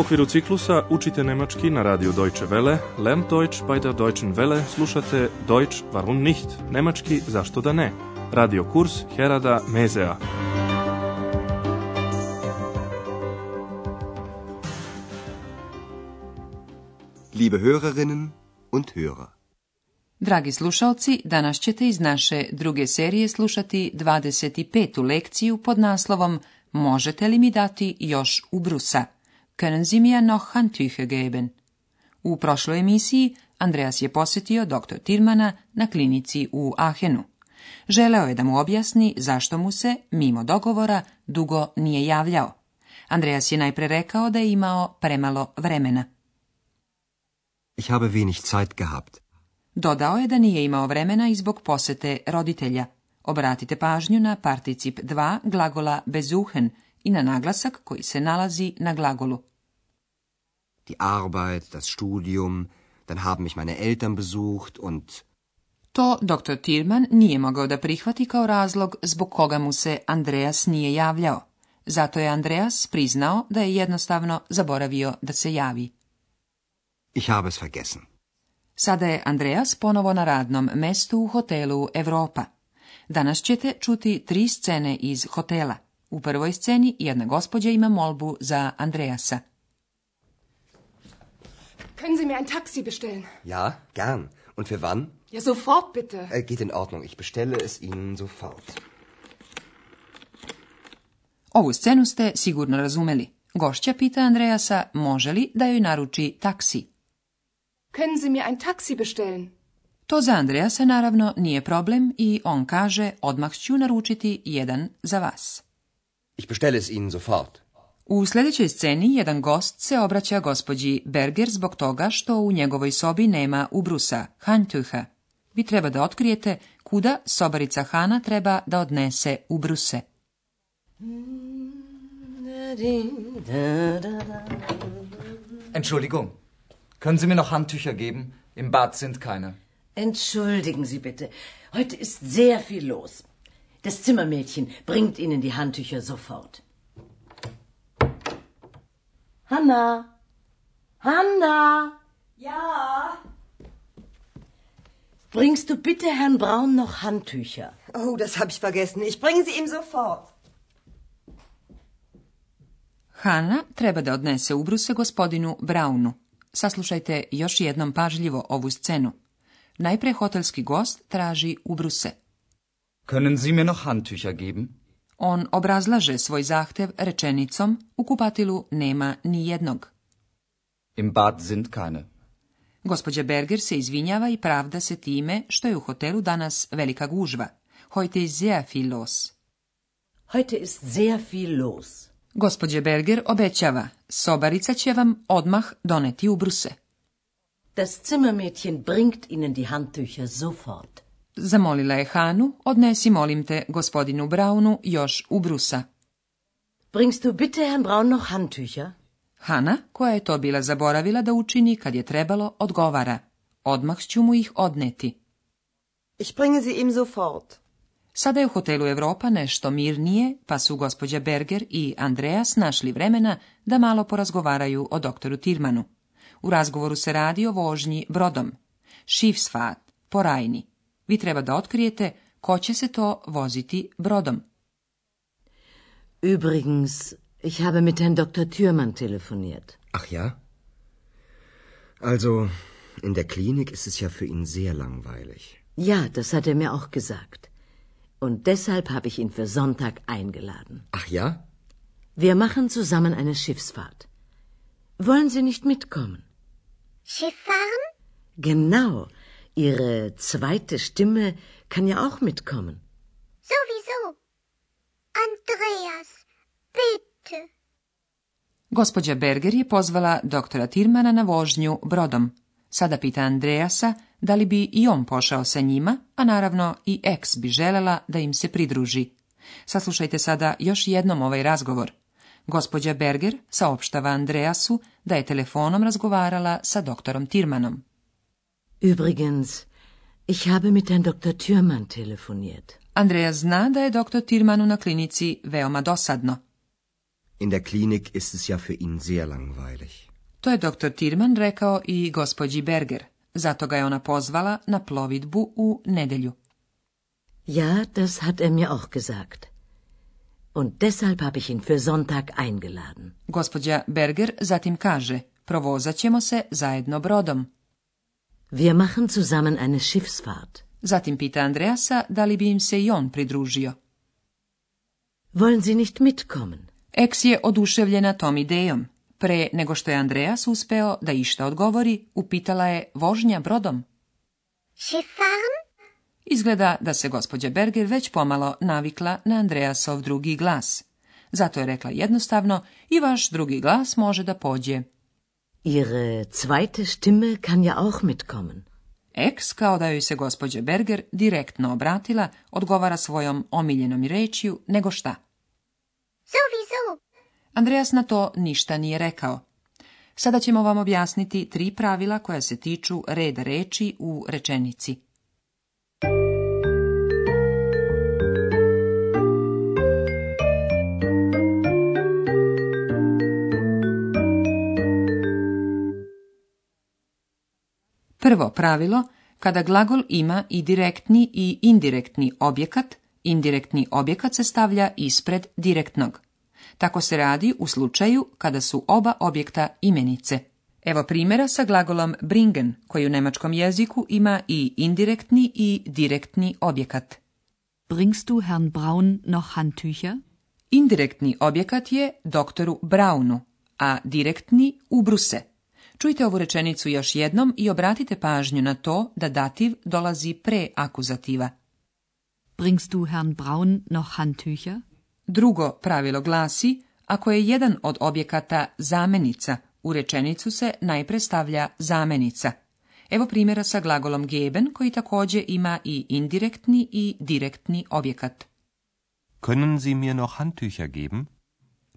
okviru ciklusa učite nemački na radiju Deutsche Welle, Lern Deutsch bei der Deutschen Welle slušate Deutsch warum nicht, nemački zašto da ne, radio kurs Herada Mezea. Liebe Hörerinnen und Hörer. Dragi slušalci, danas ćete iz naše druge serije slušati 25. lekciju pod naslovom Možete li mi dati još u brusa? können Sie mir noch Handtücher geben? U prošloj emisiji Andreas je posjetio dr. Tirmana na klinici u Ahenu. Želeo je da mu objasni zašto mu se, mimo dogovora, dugo nije javljao. Andreas je najpre rekao da je imao premalo vremena. Ich habe wenig Zeit gehabt. Dodao je da nije imao vremena i zbog posete roditelja. Obratite pažnju na particip 2 glagola bezuhen i na naglasak koji se nalazi na glagolu die Arbeit, das Studium, dann haben mich meine Eltern besucht und... To dr. Tillman nije mogao da prihvati kao razlog zbog koga mu se Andreas nije javljao. Zato je Andreas priznao da je jednostavno zaboravio da se javi. Ich habe es vergessen. Sada je Andreas ponovo na radnom mestu u hotelu Europa. Danas ćete čuti tri scene iz hotela. U prvoj sceni jedna gospođa ima molbu za Andreasa. Können Sie mir ein Taxi bestellen? Ja, gern. Und für wann? Ja, sofort bitte. Äh, geht in Ordnung. Ich bestelle es Ihnen sofort. Ovu scenu ste sigurno razumeli. Gošća pita Andreasa može li da joj naruči taksi. Können Sie mir ein Taxi bestellen? To za Andreasa naravno nije problem i on kaže odmah ću naručiti jedan za vas. Ich bestelle es Ihnen sofort. U sljedećoj sceni jedan gost se obraća gospođi Berger zbog toga što u njegovoj sobi nema ubrusa, hantuha. Vi treba da otkrijete kuda sobarica Hana treba da odnese ubruse. Entschuldigung, können Sie mir noch Handtücher geben? Im Bad sind keine. Entschuldigen Sie bitte, heute ist sehr viel los. Das Zimmermädchen bringt Ihnen die Handtücher sofort. Hanna? Hanna? Ja? Bringst du bitte Herrn Braun noch Handtücher? Oh, das habe ich vergessen. Ich bringe sie ihm sofort. Hanna treba da odnese ubruse gospodinu Braunu. Saslušajte još jednom pažljivo ovu scenu. Najpre hotelski gost traži ubruse. Können Sie mir noch Handtücher geben? On obrazlaže svoj zahtev rečenicom u kupatilu nema ni jednog. Im Bad sind keine. Gospodje Berger se izvinjava i pravda se time što je u hotelu danas velika gužva. Heute ist sehr viel los. Heute ist sehr viel los. Gospođe Berger obećava, sobarica će vam odmah doneti ubruse. Das Zimmermädchen bringt Ihnen die Handtücher sofort. Zamolila je Hanu, odnesi molim te gospodinu Braunu još u brusa. Bringst du bitte Herrn Braun noch Handtücher? Hana, koja je to bila zaboravila da učini kad je trebalo, odgovara. Odmah ću mu ih odneti. Ich bringe sie ihm sofort. Sada je u hotelu Europa nešto mirnije, pa su gospođa Berger i Andreas našli vremena da malo porazgovaraju o doktoru Tirmanu. U razgovoru se radi o vožnji brodom. Schiffsfahrt, porajni. Vi treba da otkrijete ko će se to voziti brodom. Übrigens, ich habe mit Herrn Dr. Thürmann telefoniert. Ach ja? Also, in der Klinik ist es ja für ihn sehr langweilig. Ja, das hat er mir auch gesagt. Und deshalb habe ich ihn für Sonntag eingeladen. Ach ja? Wir machen zusammen eine Schiffsfahrt. Wollen Sie nicht mitkommen? Schiff fahren? Genau. Ihre zweite Stimme kann ja auch mitkommen. Sowieso. Andreas, bitte. Gospođa Berger je pozvala doktora Tirmana na vožnju brodom. Sada pita Andreasa da li bi i on pošao sa njima, a naravno i ex bi želela da im se pridruži. Saslušajte sada još jednom ovaj razgovor. Gospođa Berger saopštava Andreasu da je telefonom razgovarala sa doktorom Tirmanom. Übrigens, ich habe mit Herrn Dr. Thürmann telefoniert. Andreja zna da je dr. tirmanu na klinici veoma dosadno. In der Klinik ist es ja für ihn sehr langweilig. To je dr. tirman rekao i gospođi Berger. Zato ga je ona pozvala na plovidbu u nedelju. Ja, das hat er mir auch gesagt. Und deshalb habe ich ihn für Sonntag eingeladen. Gospođa Berger zatim kaže, provozat ćemo se zajedno brodom. Wir machen zusammen eine Schiffsfahrt. Zatim pita Andreasa da li bi im se i on pridružio. Wollen nicht mitkommen? Eks je oduševljena tom idejom. Pre nego što je Andreas uspeo da išta odgovori, upitala je vožnja brodom. Izgleda da se gospođa Berger već pomalo navikla na Andreasov drugi glas. Zato je rekla jednostavno i vaš drugi glas može da pođe. Ihre zweite Stimme kann ja auch mitkommen. Ex, kao da joj se gospođa Berger direktno obratila, odgovara svojom omiljenom rečju nego šta. Sowieso. Andreas na to ništa nije rekao. Sada ćemo vam objasniti tri pravila koja se tiču reda reči u rečenici. Prvo pravilo, kada glagol ima i direktni i indirektni objekat, indirektni objekat se stavlja ispred direktnog. Tako se radi u slučaju kada su oba objekta imenice. Evo primjera sa glagolom bringen, koji u nemačkom jeziku ima i indirektni i direktni objekat. Bringst du Herrn Braun noch Handtücher? Indirektni objekat je doktoru Braunu, a direktni u bruse. Čujte ovu rečenicu još jednom i obratite pažnju na to da dativ dolazi pre akuzativa. Bringst du Herrn Braun noch Handtücher? Drugo pravilo glasi, ako je jedan od objekata zamenica, u rečenicu se najpre stavlja zamenica. Evo primjera sa glagolom geben koji također ima i indirektni i direktni objekat. Können Sie mir noch Handtücher geben?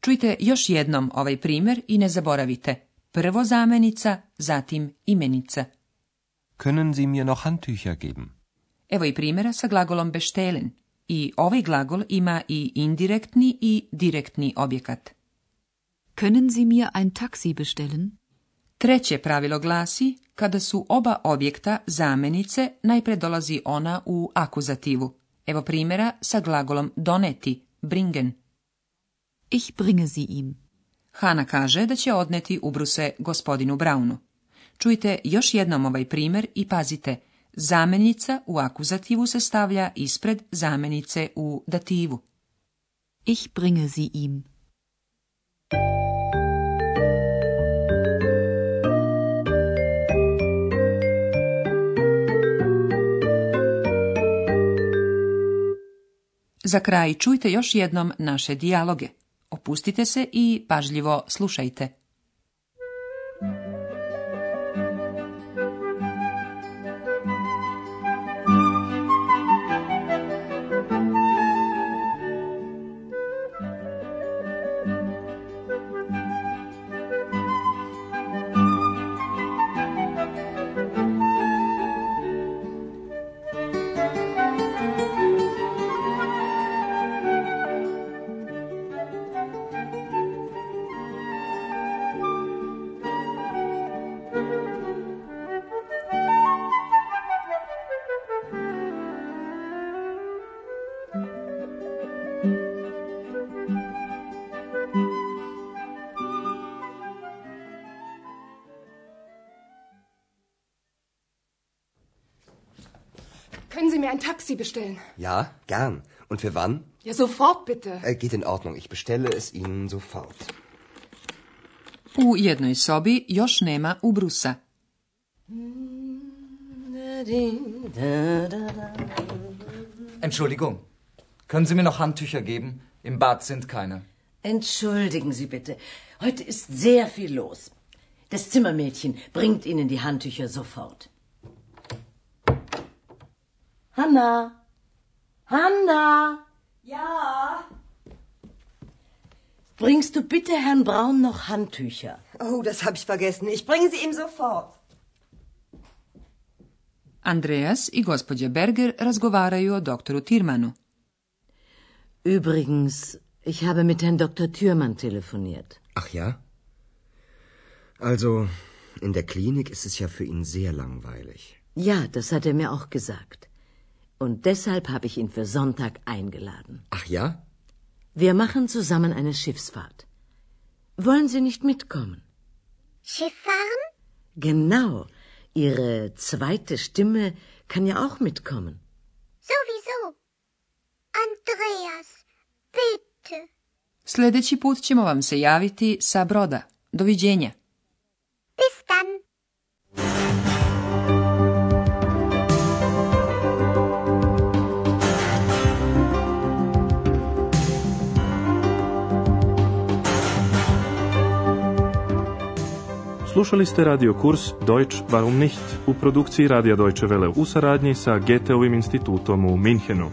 Čujte još jednom ovaj primjer i ne zaboravite prvo zamenica, zatim imenica. Können Sie mir noch Handtücher geben? Evo i primjera sa glagolom bestellen. I ovaj glagol ima i indirektni i direktni objekat. Können Sie mir ein Taxi bestellen? Treće pravilo glasi, kada su oba objekta zamenice, najpre dolazi ona u akuzativu. Evo primjera sa glagolom doneti, bringen. Ich bringe sie ihm. Hana kaže da će odneti ubruse gospodinu Braunu. Čujte još jednom ovaj primjer i pazite, zamjenica u akuzativu se stavlja ispred zamjenice u dativu. Ich bringe sie ihm. Za kraj čujte još jednom naše dijaloge. Opustite se i pažljivo slušajte. Können Sie mir ein Taxi bestellen? Ja, gern. Und für wann? Ja, sofort bitte. Äh, geht in Ordnung. Ich bestelle es Ihnen sofort. U jednoj sobi još nema ubrusa. Entschuldigung, können Sie mir noch Handtücher geben? Im Bad sind keine. Entschuldigen Sie bitte, heute ist sehr viel los. Das Zimmermädchen bringt Ihnen die Handtücher sofort. Hanna! Hanna! Ja! Bringst du bitte Herrn Braun noch Handtücher? Oh, das habe ich vergessen. Ich bringe sie ihm sofort. Andreas i gospođa Berger razgovaraju o doktoru Tirmanu. Übrigens, ich habe mit Herrn Dr. Thürmann telefoniert. Ach ja? Also, in der Klinik ist es ja für ihn sehr langweilig. Ja, das hat er mir auch gesagt. Und deshalb habe ich ihn für Sonntag eingeladen. Ach ja? Wir machen zusammen eine Schiffsfahrt. Wollen Sie nicht mitkommen? Schiff fahren? Genau. Ihre zweite Stimme kann ja auch mitkommen. Sowieso. Andreas, bitte. Sljedeći put ćemo vam se javiti sa broda. Doviđenja. Bis dann. Slušali ste radio kurs Deutsch warum nicht u produkciji Radija Deutsche Welle u saradnji sa Goetheovim institutom u Minhenu.